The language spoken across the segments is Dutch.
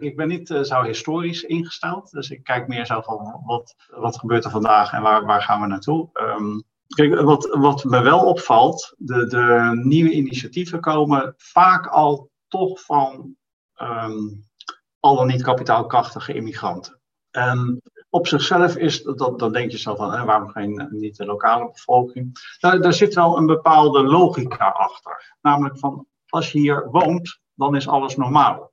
Ik ben niet uh, zo historisch ingesteld, dus ik kijk meer zo van wat, wat gebeurt er vandaag en waar, waar gaan we naartoe. Um, kijk, wat, wat me wel opvalt, de, de nieuwe initiatieven komen vaak al toch van um, al dan niet kapitaalkrachtige immigranten. En op zichzelf is, dat, dan denk je zo van, waarom geen, niet de lokale bevolking? Daar, daar zit wel een bepaalde logica achter. Namelijk van, als je hier woont, dan is alles normaal.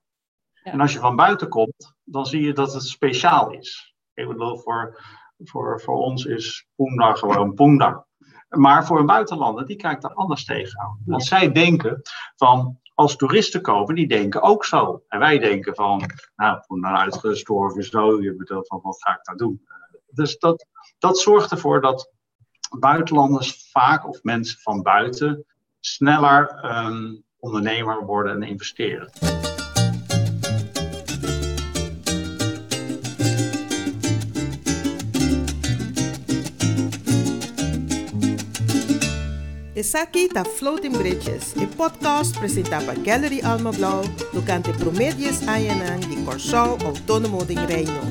En als je van buiten komt, dan zie je dat het speciaal is. Ik bedoel, voor, voor, voor ons is Poenda gewoon Poenda. Maar voor een buitenlander, die kijkt er anders tegenaan. Want zij denken van, als toeristen komen, die denken ook zo. En wij denken van, nou, Poenda uitgestorven zo, je bedoelt van, wat ga ik daar doen? Dus dat, dat zorgt ervoor dat buitenlanders vaak, of mensen van buiten, sneller um, ondernemer worden en investeren. Aqui tá Floating Bridges, e podcast apresentado por Gallery Blau, durante Prometheus Ayanang de Corsol Autônomo de Reino.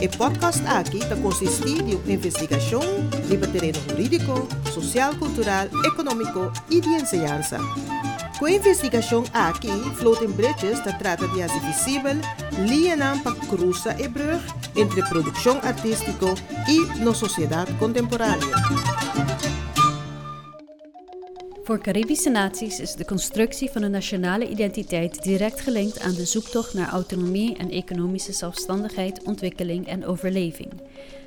E podcast aqui está consistir de uma investigação de terreno jurídico, social, cultural, econômico e de enseñança. Com a investigação aqui, Floating Bridges está trata de as visível linha para cruzar e brug entre produção artística e na sociedade contemporânea. Voor Caribische naties is de constructie van een nationale identiteit direct gelinkt aan de zoektocht naar autonomie en economische zelfstandigheid, ontwikkeling en overleving.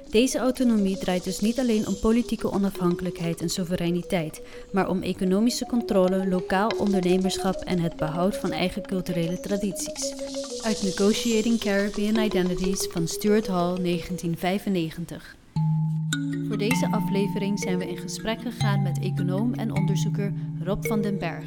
Deze autonomie draait dus niet alleen om politieke onafhankelijkheid en soevereiniteit, maar om economische controle, lokaal ondernemerschap en het behoud van eigen culturele tradities. Uit Negotiating Caribbean Identities van Stuart Hall 1995. Voor deze aflevering zijn we in gesprek gegaan met econoom en onderzoeker Rob van den Berg.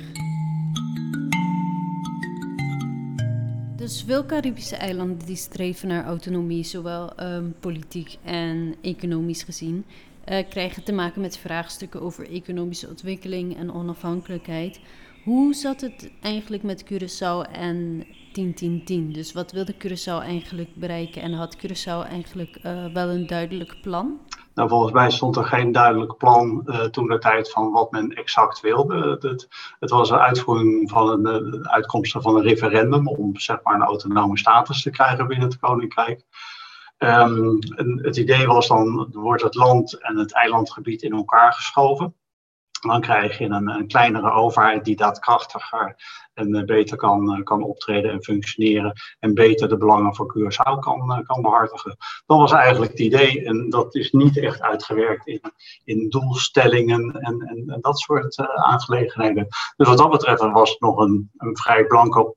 Dus veel Caribische eilanden die streven naar autonomie, zowel um, politiek en economisch gezien, uh, krijgen te maken met vraagstukken over economische ontwikkeling en onafhankelijkheid. Hoe zat het eigenlijk met Curaçao en 10-10-10? Dus wat wilde Curaçao eigenlijk bereiken en had Curaçao eigenlijk uh, wel een duidelijk plan? Nou, volgens mij stond er geen duidelijk plan uh, toen de tijd van wat men exact wilde. Het, het was een uitvoering van een, eh, uitkomsten van een referendum om zeg maar, een autonome status te krijgen binnen het Koninkrijk. Um, het idee was dan, wordt het land en het eilandgebied in elkaar geschoven. Dan krijg je een, een kleinere overheid die daadkrachtiger en eh, beter kan, eh, kan optreden en functioneren. En beter de belangen van Curaçao kan, eh, kan behartigen. Dat was eigenlijk het idee. En dat is niet echt uitgewerkt in, in doelstellingen en, en, dat soort aangelegenheden. Dus wat dat betreft was het nog een, een vrij blanco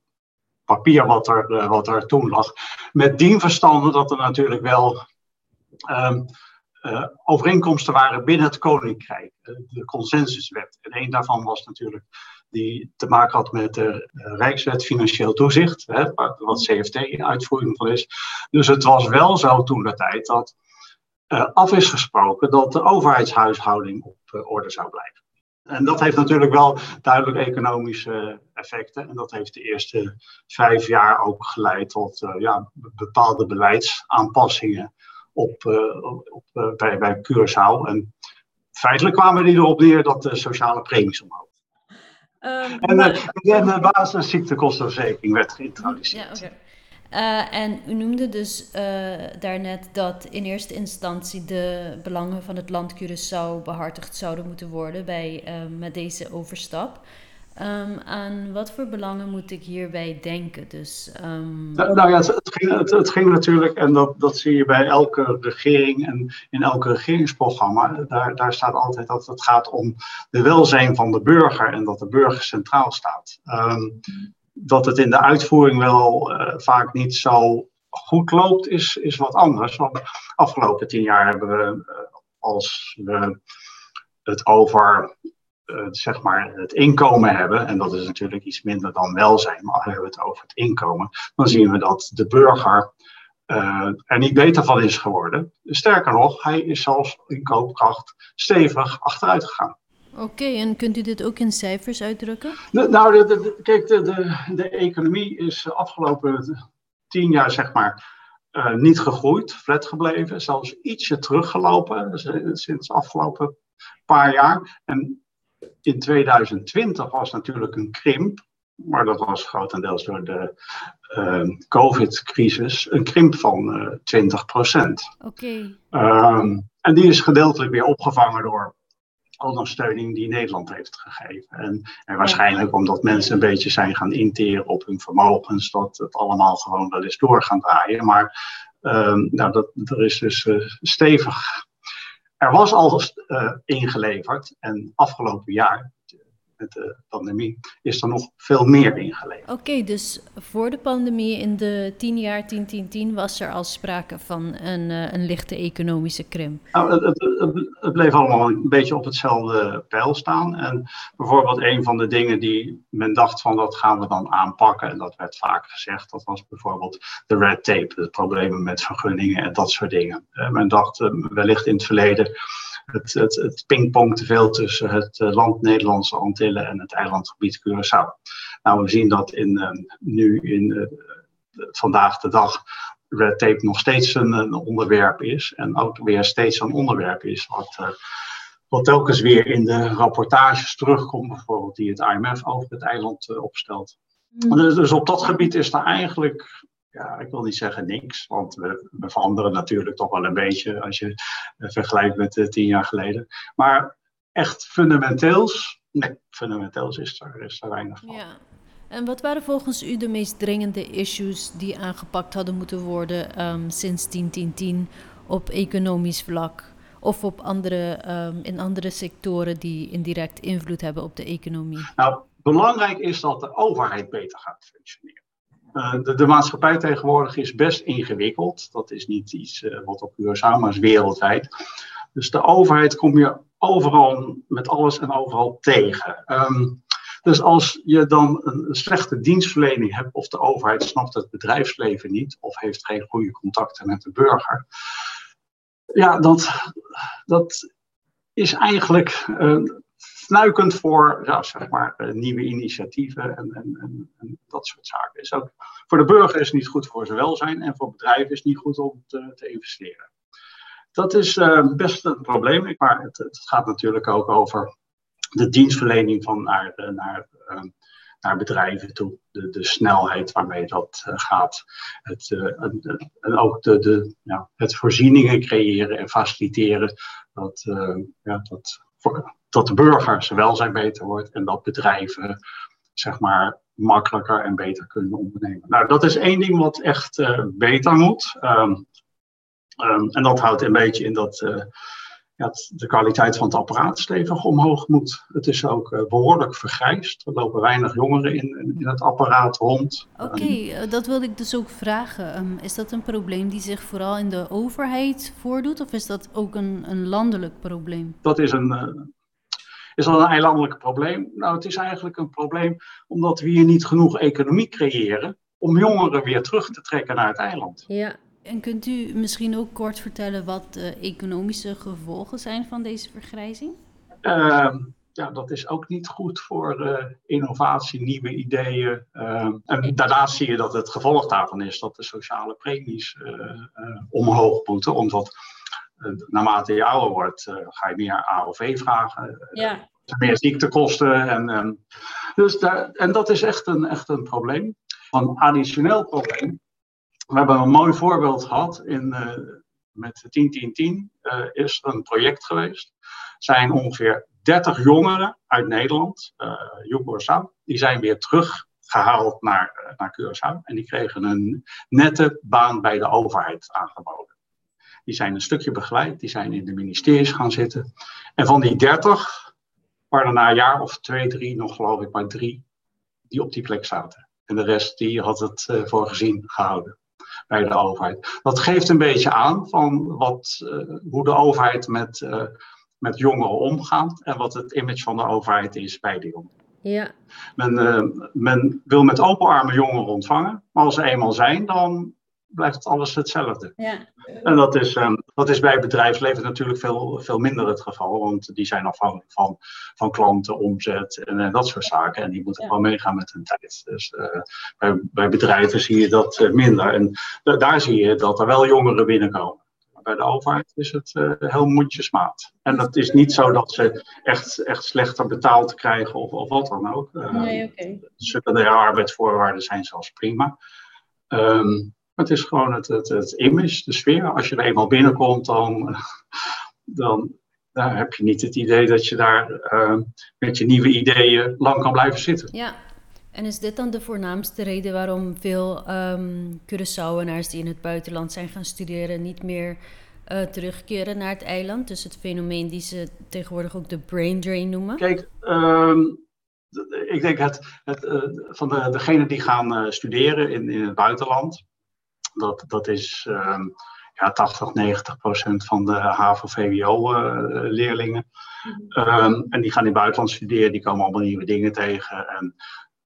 papier wat er, wat er toen lag. Met dien verstande dat er natuurlijk wel. Um, uh, overeenkomsten waren binnen het koninkrijk, uh, de consensuswet. En een daarvan was natuurlijk die te maken had met de uh, Rijkswet Financieel Toezicht, hè, wat CFT uitvoering van is. Dus het was wel zo toen de tijd dat af is gesproken dat de overheidshuishouding op orde zou blijven. En dat heeft natuurlijk wel duidelijk economische effecten. En dat heeft de eerste vijf jaar ook geleid tot ja, bepaalde beleidsaanpassingen op, uh, op, uh, bij, bij Curaçao. En feitelijk kwamen die erop neer dat de sociale premies omhoog. Um, en, maar... de, en de basisziektekostenverzekering werd geïntroduceerd. Ja, okay. Uh, en u noemde dus daarnet dat in eerste instantie de belangen van het land Curaçao behartigd zouden moeten worden bij, met deze overstap. Um, aan wat voor belangen moet ik hierbij denken? Dus, um... nou, ja, het, het, ging, natuurlijk, en dat, dat zie je bij elke regering en in elk regeringsprogramma, daar, daar staat altijd dat het gaat om de welzijn van de burger en dat de burger centraal staat. Um, dat het in de uitvoering wel uh, vaak niet zo goed loopt, is, is wat anders. Want de afgelopen tien jaar hebben we, uh, als we het over zeg maar het inkomen hebben, en dat is natuurlijk iets minder dan welzijn, maar hebben we het over het inkomen, dan zien we dat de burger uh, er niet beter van is geworden. Sterker nog, hij is zelfs in koopkracht stevig achteruit gegaan. Oké, okay, en kunt u dit ook in cijfers uitdrukken? nou, de, de, kijk, de, de, de economie is afgelopen tien jaar zeg maar niet gegroeid, flat gebleven, zelfs ietsje teruggelopen sinds de afgelopen paar jaar. En in 2020 was natuurlijk een krimp, maar dat was grotendeels door de uh, COVID-crisis, een krimp van uh, 20% Oké. Ehm, en die is gedeeltelijk weer opgevangen door ondersteuning die Nederland heeft gegeven. En, en waarschijnlijk omdat mensen een beetje zijn gaan interen op hun vermogens, dat het allemaal gewoon wel eens door gaan draaien. Maar um, nou, dat, er is dus uh, stevig. Er was al uh, ingeleverd en afgelopen jaar met de pandemie, is er nog veel meer ingeleverd. Oké, dus voor de pandemie in de 10 jaar 10-10-10 was er al sprake van een, uh, een lichte economische krimp? Nou, het, het, het, bleef allemaal een beetje op hetzelfde pijl staan. En bijvoorbeeld een van de dingen die men dacht van dat gaan we dan aanpakken, en dat werd vaak gezegd, dat was bijvoorbeeld de red tape, de problemen met vergunningen en dat soort dingen. Uh, men dacht uh, wellicht in het verleden het, het, het pingpong te veel tussen het eh, land Nederlandse Antillen en het eilandgebied Curaçao. Nou, we zien dat in, uh, nu in uh, vandaag de dag red tape nog steeds een, een, onderwerp is. En ook weer steeds een onderwerp is wat, wat telkens weer in de rapportages terugkomt, bijvoorbeeld die het IMF over het eiland opstelt. Mm. Dus, dus op dat gebied is er eigenlijk ja, ik wil niet zeggen niks, want we, we, veranderen natuurlijk toch wel een beetje als je vergelijkt met uh, tien jaar geleden. Maar echt fundamenteels, nee, fundamenteels is er, is er weinig van. Ja. En wat waren volgens u de meest dringende issues die aangepakt hadden moeten worden um, sinds 1010 op economisch vlak? Of op andere, um, in andere sectoren die indirect invloed hebben op de economie? Nou, belangrijk is dat de overheid beter gaat functioneren. Uh, de, maatschappij tegenwoordig is best ingewikkeld. Dat is niet iets uh, wat op Curaçao, maar is wereldwijd. Dus de overheid kom je overal met alles en overal tegen. Um, dus als je dan een, slechte dienstverlening hebt, of de overheid snapt het bedrijfsleven niet, of heeft geen goede contacten met de burger, ja, dat, dat is eigenlijk uh, fnuikend voor ja, zeg maar, uh, nieuwe initiatieven en, en, en, dat soort zaken. Is ook, voor de burger is het niet goed voor zijn welzijn en voor bedrijven is het niet goed om te, te investeren. Dat is uh, best een probleem, maar het, het, gaat natuurlijk ook over de dienstverlening van naar, uh, naar, naar bedrijven toe. De, de snelheid waarmee dat gaat. Het, en, ook de, de, ja, het voorzieningen creëren en faciliteren. Dat, ja, dat dat de burger zijn welzijn beter wordt en dat bedrijven zeg maar makkelijker en beter kunnen ondernemen. Nou, dat is één ding wat echt uh, beter moet. Um, um, en dat houdt een beetje in dat uh, ja, de kwaliteit van het apparaat stevig omhoog moet. Het is ook uh, behoorlijk vergrijsd. Er lopen weinig jongeren in, in het apparaat rond. Oké, okay, dat wilde ik dus ook vragen. Um, is dat een probleem die zich vooral in de overheid voordoet, of is dat ook een, een landelijk probleem? Dat is een is dat een eilandelijk probleem? Nou, het is eigenlijk een probleem omdat we hier niet genoeg economie creëren om jongeren weer terug te trekken naar het eiland. Ja, en kunt u misschien ook kort vertellen wat de economische gevolgen zijn van deze vergrijzing? Uh, ja, dat is ook niet goed voor uh, innovatie, nieuwe ideeën. Uh, en daarnaast zie je dat het gevolg daarvan is dat de sociale premies uh, omhoog moeten, omdat naarmate je ouder wordt, ga je meer AOV vragen. Ja. Meer ziektekosten. En, en, dus daar, en dat is echt een, echt een probleem. Een additioneel probleem. We hebben een mooi voorbeeld gehad in, met 10-10-10. Uh, is er een project geweest. zijn ongeveer 30 jongeren uit Nederland, uh, die zijn weer teruggehaald naar, naar Curaçao. En die kregen een nette baan bij de overheid aangeboden. Die zijn een stukje begeleid, die zijn in de ministeries gaan zitten. En van die 30 waren er na een jaar of twee, drie, nog geloof ik maar drie, die op die plek zaten. En de rest die had het uh, voor gezien gehouden bij de overheid. Dat geeft een beetje aan van wat, uh, hoe de overheid met, uh, met jongeren omgaat en wat het image van de overheid is bij de jongeren. Ja. Men, men wil met open armen jongeren ontvangen, maar als ze eenmaal zijn, dan blijft alles hetzelfde. Ja. En dat is, um, dat is bij bedrijfsleven natuurlijk veel, veel minder het geval, want die zijn afhankelijk van, van klanten, omzet en, en dat soort zaken. En die moeten ja. gewoon meegaan met hun tijd. Dus uh, bij, bij bedrijven zie je dat uh, minder. En daar zie je dat er wel jongeren binnenkomen. Bij de overheid is het uh, heel mondjesmaat. En dat is niet zo dat ze echt, echt slechter betaald krijgen of, of wat dan ook. nee, okay. Secundaire arbeidsvoorwaarden zijn zelfs prima. Um, het is gewoon het, het, het image, de sfeer. Als je er eenmaal binnenkomt, dan, dan heb je niet het idee dat je daar uh, met je nieuwe ideeën lang kan blijven zitten. Ja, en is dit dan de voornaamste reden waarom veel um, Curaçaoenaars die in het buitenland zijn gaan studeren niet meer uh, terugkeren naar het eiland? Dus het fenomeen die ze tegenwoordig ook de brain drain noemen? Kijk, um, ik denk het, het uh, van de, degenen die gaan studeren in, in het buitenland, dat, dat is um, ja, 80, 90 procent van de HAVO-VWO-leerlingen. Uh, um, en die gaan in het buitenland studeren, die komen allemaal nieuwe dingen tegen. En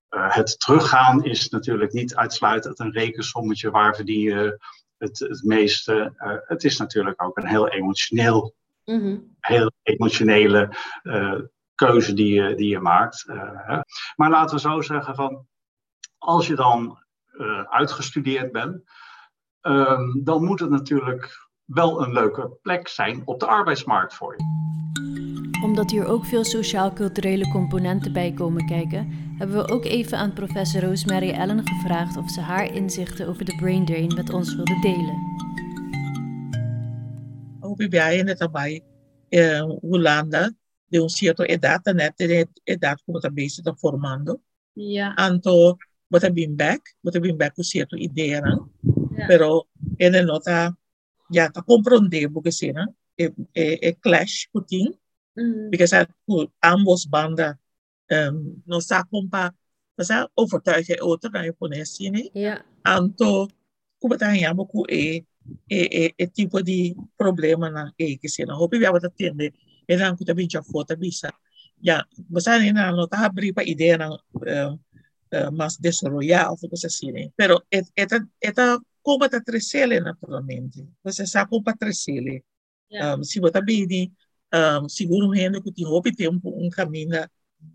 uh, het teruggaan is natuurlijk niet uitsluitend een rekensommetje waar verdien je het, het meeste. Uh, het is natuurlijk ook een heel emotioneel, mm-hmm. heel emotionele uh, keuze die je, die je maakt. maar laten we zo zeggen van, als je dan uitgestudeerd bent, um, dan moet het natuurlijk wel een leuke plek zijn op de arbeidsmarkt voor je. Omdat hier ook veel sociaal-culturele componenten bij komen kijken, hebben we ook even aan professor Rosemary Allen gevraagd of ze haar inzichten over de brain drain met ons wilde delen. Je net erbij? Holanda, de un cierto edad, net de edad como também se está formando. Ja. Anto, bota bem back, bota bem back o cierto ideia, não? Yeah. Pero ele não está já está compreendendo porque se né é, é, é clash putin mm. because a, ambos bandas um, não está compa mas a overtuigen outra na japonês né yeah. anto como está em amo com é é é tipo de problema na é que se não hope vai atender é não que também já foto bisa já mas a não está abrir para ideia na uh, uh, mais desarrollar ou coisa assim né pero esta esta como está crescendo naturalmente. Você sabe como está crescendo. Yeah. Um, se você bem, um, seguro rende que tem hobby tem um, um caminho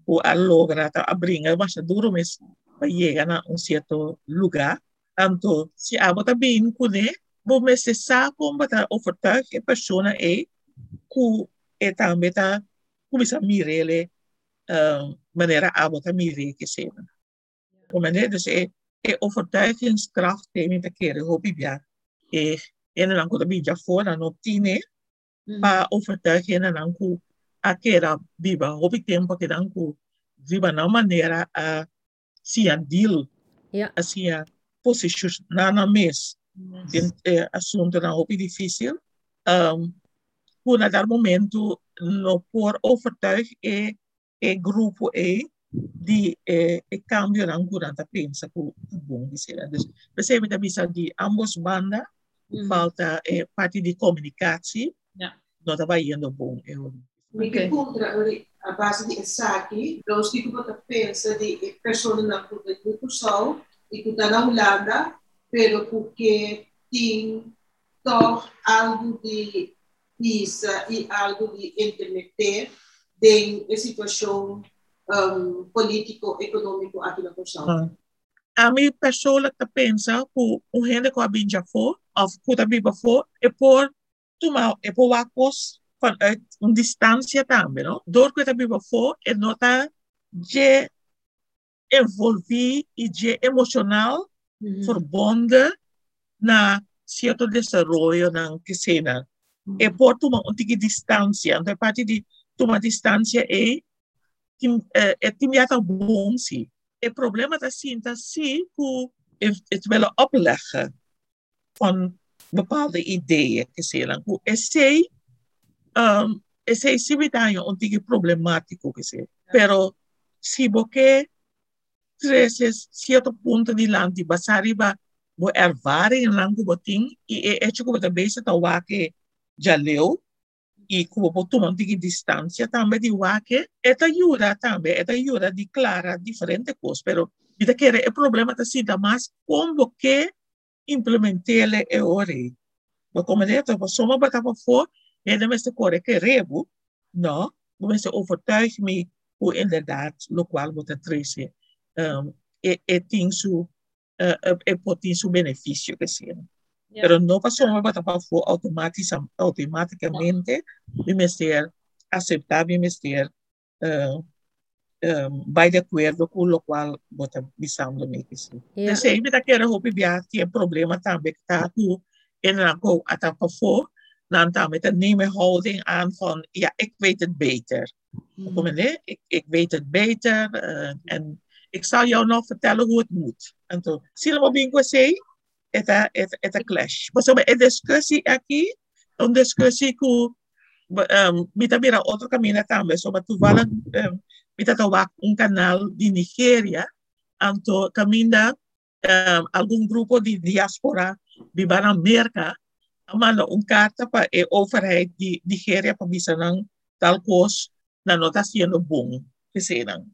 para lograr abrir, mas é duro mas para chegar a um certo lugar. Então, se a você bem com ele, você sabe como está ofertar que a pessoa é que é também está começar a mirar ele um, maneira a você mirar que seja. Como é, dus é e overtuigingskracht tegen te keren hobi bia e en dan ko bija for na no tine pa overtuiging en dan ko akera biba hobi tempo que dan ko viva na maneira a si a deal? A si a position na na mes. Yes. den eh, assunto na hobi difícil. Um kuna dar momento no por overtuig e e grupo e di eh, e cambio ng durante pensa ko bom sila. Dus we zijn met de di ambos banda mm. falta eh, parte di comunicatie. Ja. No estaba yendo bom. Eh, okay. contra a base di Esaki, los que como pensa di persone na cultura do sol e que está na Holanda, pero porque tem toch algo de visa e algo de internet em situação um, político-econômico aqui na Portugal. Ah. A mim, persoonlijk te pensa hoe hoe hele qua binja voor, of hoe dat biba voor, e por tomar, e por wakos vanuit een distantie também, no? Door que dat biba voor, e nota je envolvi e je emocional mm -hmm. verbonden na certo desarrollo na que cena. Mm -hmm. E por tomar um tique distância, então a partir de tomar distância é tim, eh, É een bom zie. problema probleem dat zien, dat zie hoe het willen opleggen van bepaalde ideeën. Hoe essay, um, essay zie we dan je ontige problematiek ook gezien. Pero si boke treses cierto punto ni lang di basariba bo ervare in lango boting e e chuko base ta wake jaleu e como tomando de distância também de que esta ajuda também esta ajuda de clara diferente coisas pero vida que o problema está sendo mais como que implementeren e ori. Maar komen dit op sommige betappen voor, en dan is de correcte rebu, no, dan is overtuigd mee hoe inderdaad lokaal moet het tracen. Um, e, e ting su, uh, e potin su beneficio que sea. Yeah. Pero no pasó para for automatisch, automaticamente, debe ser aceptar, debe ser uh, um, by de acordo com o qual bota missão do meio assim. Yeah. Dat keren hoop ik die problema também que tá tu en dan go ata pa voor dan nemen houding aan van ja ik weet het beter. Mm. Ik, ik weet het beter uh, en ik zal jou nog vertellen hoe het moet. En toen, zie je wat ik zei? etta, etta, etta clash. Mas é discussão aqui, um discussão que um, mi também era outro caminho também, sobre tu vala, um, mi tá um canal de Nigéria, anto caminha um, algum grupo de diáspora de Banamérica, manda um carta para eh, a overheid de Nigéria para mim não tal coisa na nota sendo bom, que serão.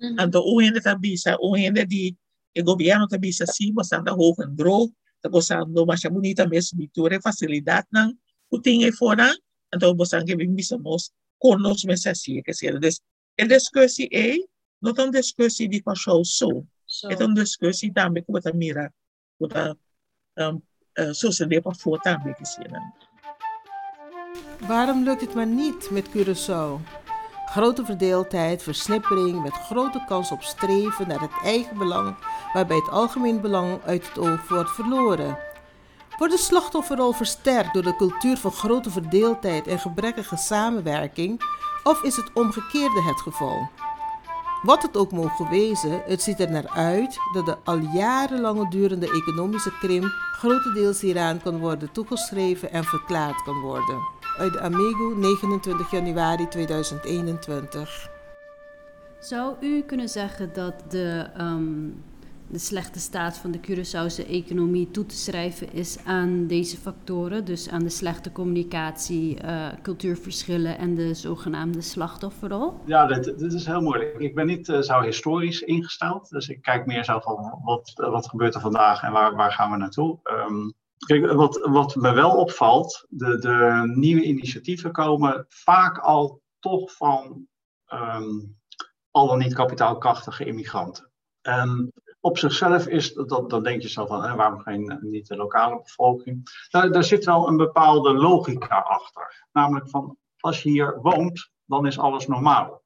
Mm. Anto o ainda tá bisa, o ainda de o governo tá bisa sim, mas pues, anda hoog en droog. Tapos ando masya bonita mes biture facilidad ng puting e fora. Ando bastante que bisamos konos mes assim, kasi des e discussie e, not een discussie die van show so. Het een discussie daarmee ko ta mira, ko ta um, uh, zo se depa voor daarmee gezien. Waarom lukt het maar niet met Curaçao? Grote verdeeldheid, versnippering met grote kans op streven naar het eigen belang, waarbij het algemeen belang uit het oog wordt verloren. Wordt de slachtofferrol versterkt door de cultuur van grote verdeeldheid en gebrekkige samenwerking, of is het omgekeerde het geval? Wat het ook mogen wezen, het ziet er naar uit dat de al jarenlange durende economische krimp grotendeels hieraan kan worden toegeschreven en verklaard kan worden uit de Amigo 29 januari 2021. Zou u kunnen zeggen dat de, um, de slechte staat van de Curaçaose economie toe te schrijven is aan deze factoren? Dus aan de slechte communicatie, uh, cultuurverschillen en de zogenaamde slachtofferrol? Ja, dit, dit is heel moeilijk. Ik ben niet uh, zo historisch ingesteld. Dus ik kijk meer zo van wat, wat gebeurt er vandaag en waar, waar gaan we naartoe. Um, Kijk, wat, wat me wel opvalt, de, de nieuwe initiatieven komen vaak al toch van um, al dan niet kapitaalkrachtige immigranten. En op zichzelf is, dat, dan denk je zo van, hè, waarom geen, niet de lokale bevolking? Daar, daar zit wel een bepaalde logica achter. Namelijk van, als je hier woont, dan is alles normaal.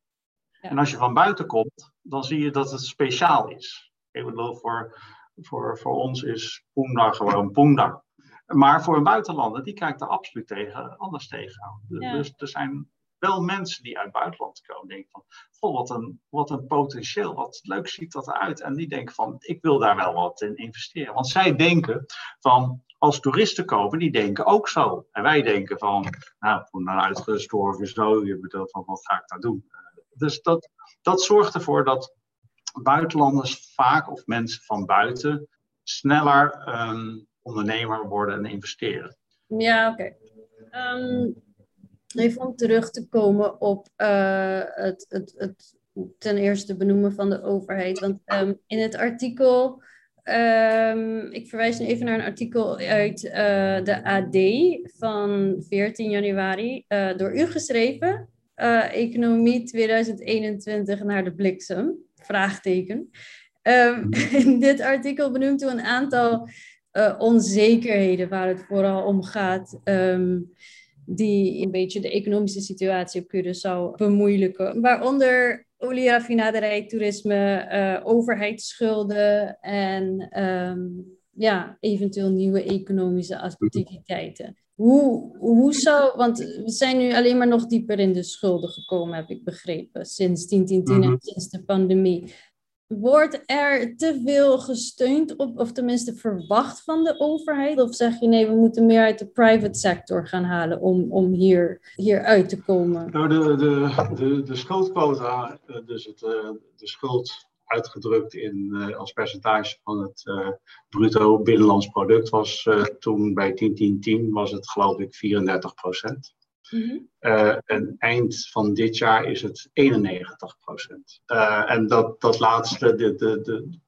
Ja. En als je van buiten komt, dan zie je dat het speciaal is. Ik bedoel, voor, voor, voor ons is Poenda gewoon Poenda. Maar voor een buitenlander, die kijkt er absoluut tegen, anders tegenaan. Dus er zijn wel mensen die uit het buitenland komen, denken van, goh, wat een, wat een potentieel, wat leuk ziet dat eruit. En die denken van, ik wil daar wel wat in investeren. Want zij denken van, als toeristen komen, die denken ook zo. En wij denken van, nou, een uitgestorven zo, je bedoelt van, wat ga ik daar doen? Dus dat, dat zorgt ervoor dat buitenlanders vaak, of mensen van buiten, sneller um, ondernemer worden en investeren. Ja, oké. Ehm, even om terug te komen op uh, het, het, het ten eerste benoemen van de overheid. Want um, in het artikel, um, ik verwijs nu even naar een artikel uit uh, de AD van 14 januari, uh, door u geschreven. Economie 2021 naar de bliksem, vraagteken. in dit artikel benoemt u een aantal uh, onzekerheden waar het vooral om gaat. Um, die een beetje de economische situatie op Curaçao bemoeilijken. Waaronder olieraffinaderij, toerisme, uh, overheidsschulden en um, ja, eventueel nieuwe economische activiteiten. Hoe, hoe zou, want we zijn nu alleen maar nog dieper in de schulden gekomen, heb ik begrepen, sinds 1010 en mhm. sinds de pandemie. Wordt er te veel gesteund op, of tenminste verwacht van de overheid? Of zeg je nee, we moeten meer uit de private sector gaan halen om, om hier, hier uit te komen? Nou, de, de, de, de schuldquota, eh, dus het, eh, de schuld uitgedrukt in, uh, als percentage van het bruto binnenlands product, was toen bij 10-10-10 was het geloof ik 34 procent. Mm en eind van dit jaar is het 91 procent. Uh, en dat, dat laatste, de, de, de,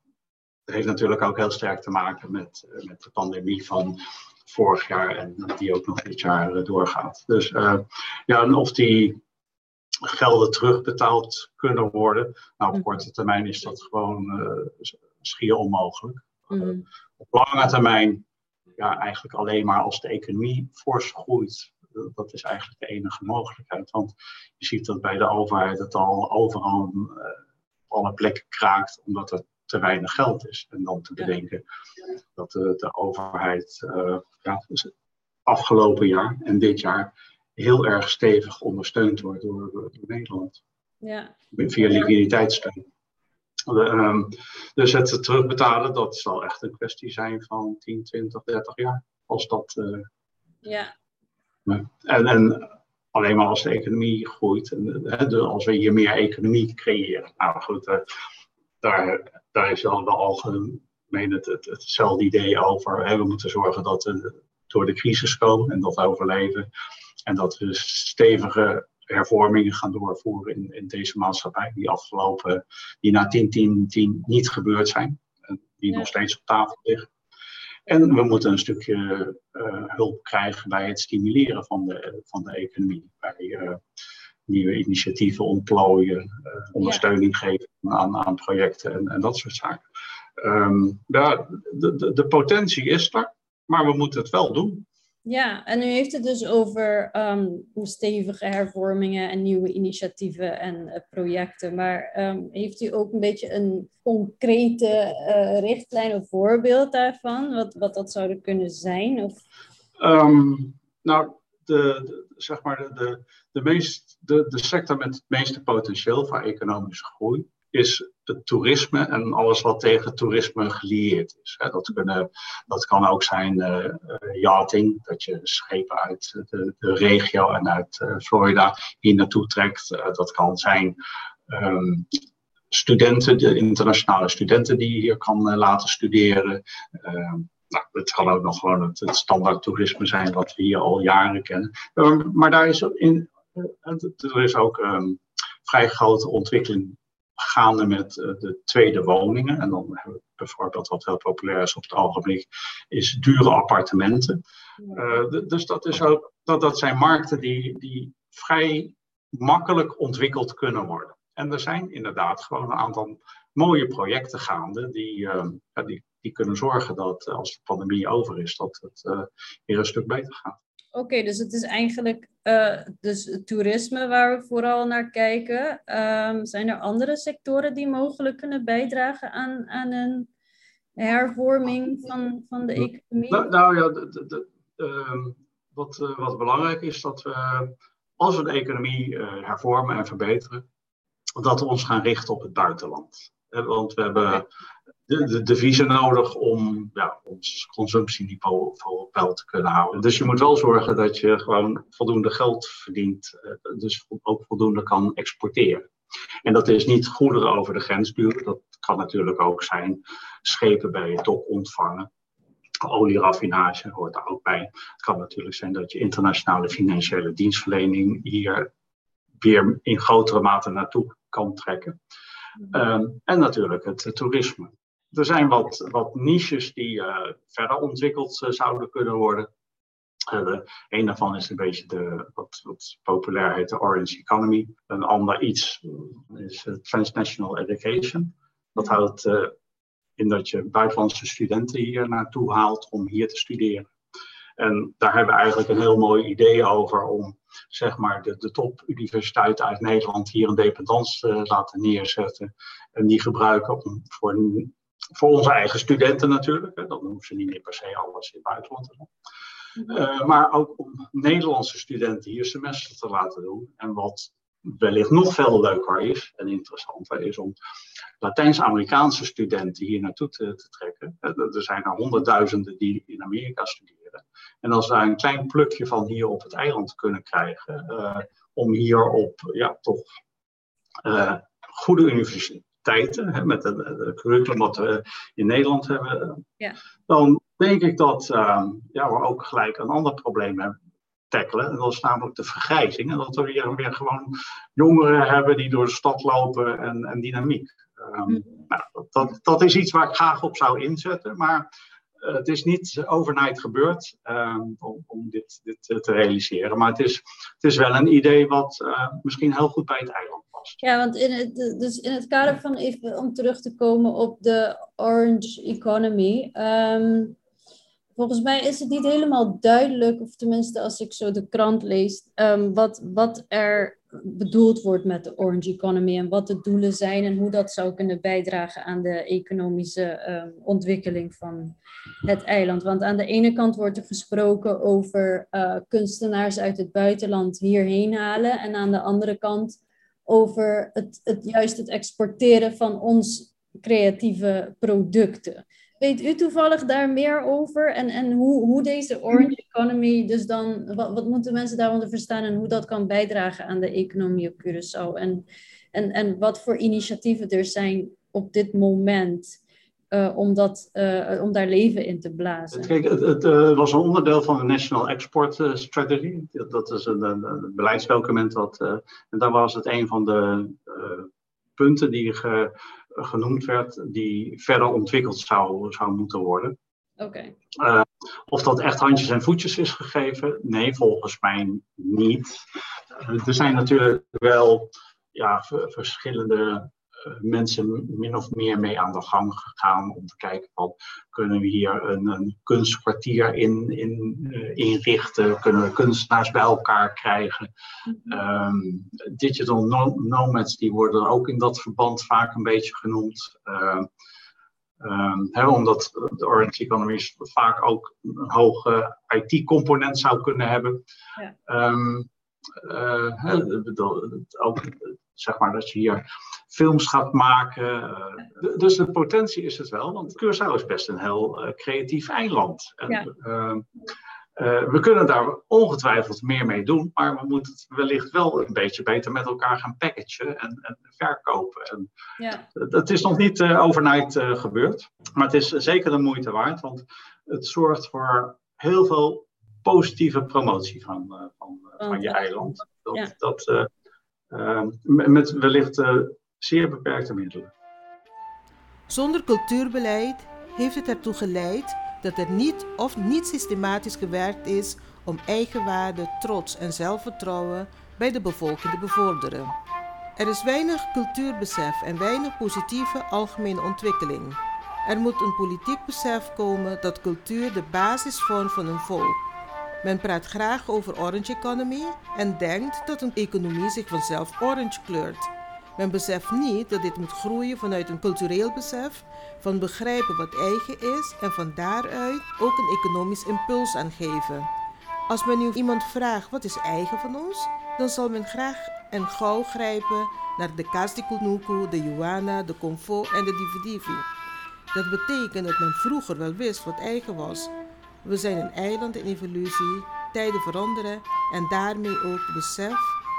heeft natuurlijk ook heel sterk te maken met, met de pandemie van vorig jaar en die ook nog dit jaar doorgaat. Dus ja, en of die gelden terugbetaald kunnen worden. Nou, op mhm. korte termijn is dat gewoon schier onmogelijk. Mhm. op lange termijn ja, eigenlijk alleen maar als de economie fors groeit. Dat is eigenlijk de enige mogelijkheid. Want je ziet dat bij de overheid het al overal uh, alle plekken kraakt, omdat er te weinig geld is. En dan te bedenken dat de, de overheid uh, ja, dus afgelopen jaar en dit jaar heel erg stevig ondersteund wordt door, door Nederland. Ja. Via liquiditeitssteun. Ehm, dus het terugbetalen, dat zal echt een kwestie zijn van 10, 20, 30 jaar. Als dat. Uh, ja. En, en alleen maar als de economie groeit, en, de, als we hier meer economie creëren. Nou goed, uh, daar, daar is al de algemeen het, het, hetzelfde idee over. Hè, we moeten zorgen dat we door de crisis komen en dat we overleven. En dat we stevige hervormingen gaan doorvoeren in, in deze maatschappij, die afgelopen, die na 10, 10, 10 niet gebeurd zijn, en die nog steeds op tafel liggen. En we moeten een stukje uh, hulp krijgen bij het stimuleren van de, van de economie. Bij uh, nieuwe initiatieven ontplooien, uh, ondersteuning ja. geven aan, aan projecten en, en dat soort zaken. Um, de, de, de potentie is er, maar we moeten het wel doen. Ja, en u heeft het dus over um, stevige hervormingen en nieuwe initiatieven en uh, projecten. Maar um, heeft u ook een beetje een concrete uh, richtlijn of voorbeeld daarvan? Wat, wat dat zouden kunnen zijn? Of? Um, nou, de, zeg maar de, de, de, meest, de, de sector met het meeste potentieel voor economische groei is het toerisme en alles wat tegen toerisme gelieerd is. Dat, kunnen, dat kan ook zijn uh, yachting, dat je schepen uit de, de regio en uit uh, Florida hier naartoe trekt. dat kan zijn um, studenten, de internationale studenten die je hier kan laten studeren. Ehm, nou, het kan ook nog gewoon het, het, standaard toerisme zijn wat we hier al jaren kennen. Um, maar daar is, in, er is ook um, vrij grote ontwikkeling gaande met uh, de tweede woningen. En dan hebben we bijvoorbeeld wat heel populair is op het algemeen, is dure appartementen. Uh, dus dat, is ook, dat, dat zijn markten die, die vrij makkelijk ontwikkeld kunnen worden. En er zijn inderdaad gewoon een aantal mooie projecten gaande die, uh, die, die kunnen zorgen dat als de pandemie over is, dat het weer een stuk beter gaat. Oké, dus het is eigenlijk uh, dus toerisme waar we vooral naar kijken. Um, zijn er andere sectoren die mogelijk kunnen bijdragen aan, aan een hervorming van, van de economie? Nou, nou ja, de, de, uh, wat, uh, wat belangrijk is dat we, als we de economie uh, hervormen en verbeteren, dat we ons gaan richten op het buitenland. Want we hebben de, de deviezen nodig om ja, ons consumptieniveau voor peil te kunnen houden. Dus je moet wel zorgen dat je gewoon voldoende geld verdient, eh, dus ook voldoende kan exporteren. En dat is niet goederen over de grens duwen, dat kan natuurlijk ook zijn schepen bij het dok ontvangen. Olieraffinage hoort daar ook bij. Het kan natuurlijk zijn dat je internationale financiële dienstverlening hier weer in grotere mate naartoe kan trekken. Um, en natuurlijk het toerisme. Er zijn wat, wat niches die uh, verder ontwikkeld uh, zouden kunnen worden. Uh, een daarvan is een beetje de, wat, wat populair heet de Orange Economy. Een ander iets is Transnational Education. Dat mhm. houdt in dat je buitenlandse studenten hier naartoe haalt om hier te studeren. En daar hebben we eigenlijk een heel mooi idee over om zeg maar, de, de topuniversiteiten uit Nederland hier een dependance te laten neerzetten. En die gebruiken om voor voor onze eigen studenten natuurlijk. Hè. Dan hoeven ze niet meer per se alles in het buitenland te doen. Uh, maar ook om Nederlandse studenten hier semester te laten doen. En wat wellicht nog veel leuker is en interessanter is om Latijns-Amerikaanse studenten hier naartoe te, te, trekken. Er zijn er honderdduizenden die in Amerika studeren. En als we daar een klein plukje van hier op het eiland kunnen krijgen, uh, om hier op ja, toch uh, goede hè, met het curriculum wat we in Nederland hebben, ja. dan denk ik dat uh, ja, we ook gelijk een ander probleem hebben tackelen. En dat is namelijk de vergrijzing. En dat we weer, weer gewoon jongeren hebben die door de stad lopen en, en dynamiek. Um, nou, dat, dat is iets waar ik graag op zou inzetten. Maar uh, het is niet overnight gebeurd uh, om, om, dit, dit te realiseren. Maar het is, het is wel een idee wat uh, misschien heel goed bij het eiland. Ja, want in het, dus in het kader van even om terug te komen op de orange economy. Um, volgens mij is het niet helemaal duidelijk, of tenminste als ik zo de krant lees, um, wat, wat er bedoeld wordt met de Orange Economy en wat de doelen zijn en hoe dat zou kunnen bijdragen aan de economische um, ontwikkeling van het eiland. Want aan de ene kant wordt er gesproken over uh, kunstenaars uit het buitenland hierheen halen en aan de andere kant over het, het, juist het exporteren van ons creatieve producten. Weet u toevallig daar meer over? En, en hoe, hoe deze Orange Economy, dus dan, wat, wat moeten mensen daaronder verstaan en hoe dat kan bijdragen aan de economie op Curaçao? En, en, en wat voor initiatieven er zijn op dit moment uh, om, dat, uh, om daar leven in te blazen? Kijk, het, het uh, was een onderdeel van de National Export Strategy. Dat is een, een, een beleidsdocument. Wat, en daar was het een van de punten die ge, genoemd werd, die verder ontwikkeld zou, zou moeten worden. Oké. Okay. Of dat echt handjes en voetjes is gegeven? Nee, volgens mij niet. Er zijn natuurlijk wel ja, verschillende mensen min of meer mee aan de gang gegaan om te kijken van kunnen we hier een, een kunstkwartier in, in, uh, inrichten, kunnen we kunstenaars bij elkaar krijgen. Um, digital nomads die worden ook in dat verband vaak een beetje genoemd. Uh, um, hè, omdat de Orange Economy vaak ook een hoge IT-component zou kunnen hebben. Ja. Um, ook zeg maar dat je hier films gaat maken. Uh, dus de potentie is het wel, want Curaçao is best een heel uh, creatief eiland. En, ja. uh, we kunnen daar ongetwijfeld meer mee doen, maar we moeten het wellicht wel een beetje beter met elkaar gaan packagen en, en verkopen. En ja. Dat is nog niet overnight gebeurd, maar het is zeker de moeite waard, want het zorgt voor heel veel positieve promotie van, van, van je eiland. Dat, ja. dat met wellicht zeer beperkte middelen. Zonder cultuurbeleid heeft het ertoe geleid dat er niet of niet systematisch gewerkt is om eigenwaarde, trots en zelfvertrouwen bij de bevolking te bevorderen. Er is weinig cultuurbesef en weinig positieve algemene ontwikkeling. Er moet een politiek besef komen dat cultuur de basis vormt van een volk. Men praat graag over orange economy en denkt dat een economie zich vanzelf orange kleurt. Men beseft niet dat dit moet groeien vanuit een cultureel besef, van begrijpen wat eigen is en van daaruit ook een economisch impuls aan geven. Als men nu iemand vraagt wat is eigen van ons, dan zal men graag en gauw grijpen naar de Kastikunuku, de Juana, de Convo en de Dividivi. Dat betekent dat men vroeger wel wist wat eigen was. We zijn een eiland in evolutie, tijden veranderen en daarmee ook besef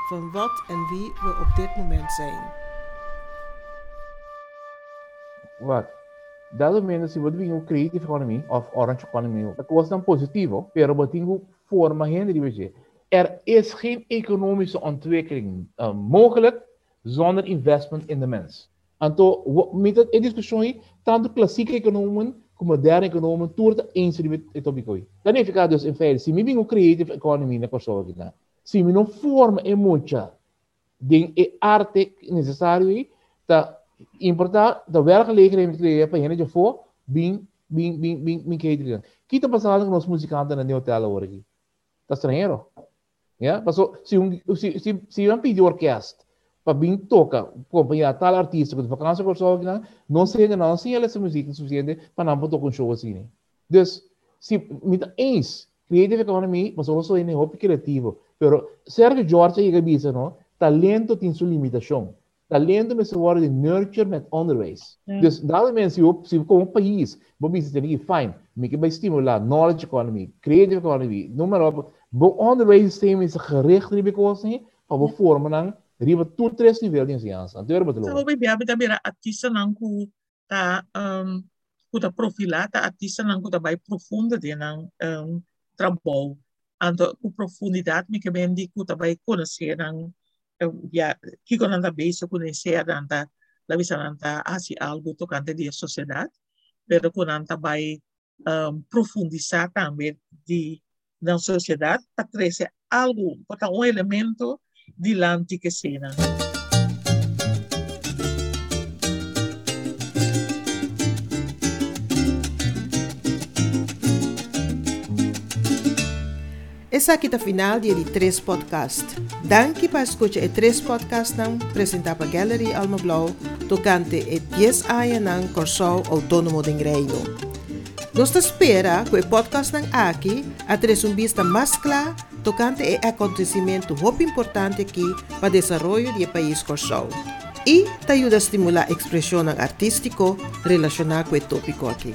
van wat en wie we op dit moment zijn. Wat? Dat se você um creative economy of orange economy, dat was dan positivo, pero betingo forma geen Er is geen economische ontwikkeling uh, mogelijk zonder investment in de mens. En to, met het discussie, tant de klassieke economen como moderne economen, toert eens met het obicoi. Dan heeft ik dus in feite, se me um creative economy na Kosovo, se não forma e muita de e arte necessário ta importar da werkgelegenheid creëren para gente for bem bem bem bem bem catering. Kita passado com os musicantes na hotel hoje. Tá estranho? Ja, passou se um se se se um pediu orquestra para bem toca companhia tal artista que vacança com só que não sei não se ela essa música suficiente para não tocar um show assim. Dus se met eens creative economy, mas also in hoop creativo. Pero Sergio George e Gabiza, no? Talento tem sua limitação. Talento me wordt de nurture met onderwijs. Ja. Dus dat mensen op, se como país, vamos dizer que fine, me que vai estimular knowledge economy, creative economy, noem maar op. Bo onderwijssysteem is gericht op kosten, maar we vormen dan riba tu tres nível de ensinança. Então era muito louco. Sabe bem, bem bem artista não ku ta um ku ta profilar, ta artista não ku ta vai profunda de não um trabalho ando com profundidade me que bem digo também conhecer não já que quando anda bem se conhecer anda la visananta hace algo tocante de sociedad, pero con anta vai um, profundizar também de na sociedade para trazer algo, para um elemento di l'antiche Sena. Essa kita final di Tres Podcast. Danki pa escucha e Tres Podcast nan presentapa Gallery Alma Blau tocante e 10 aia nan Corsau Autonomo de Ingreino. Nostra spera que podcast nan aki atres un vista más clara tocante e acontecimento muito importante aqui para o desenvolvimento do país Corso. E te ajuda a estimular a expressão artística relacionada com o tópico aqui.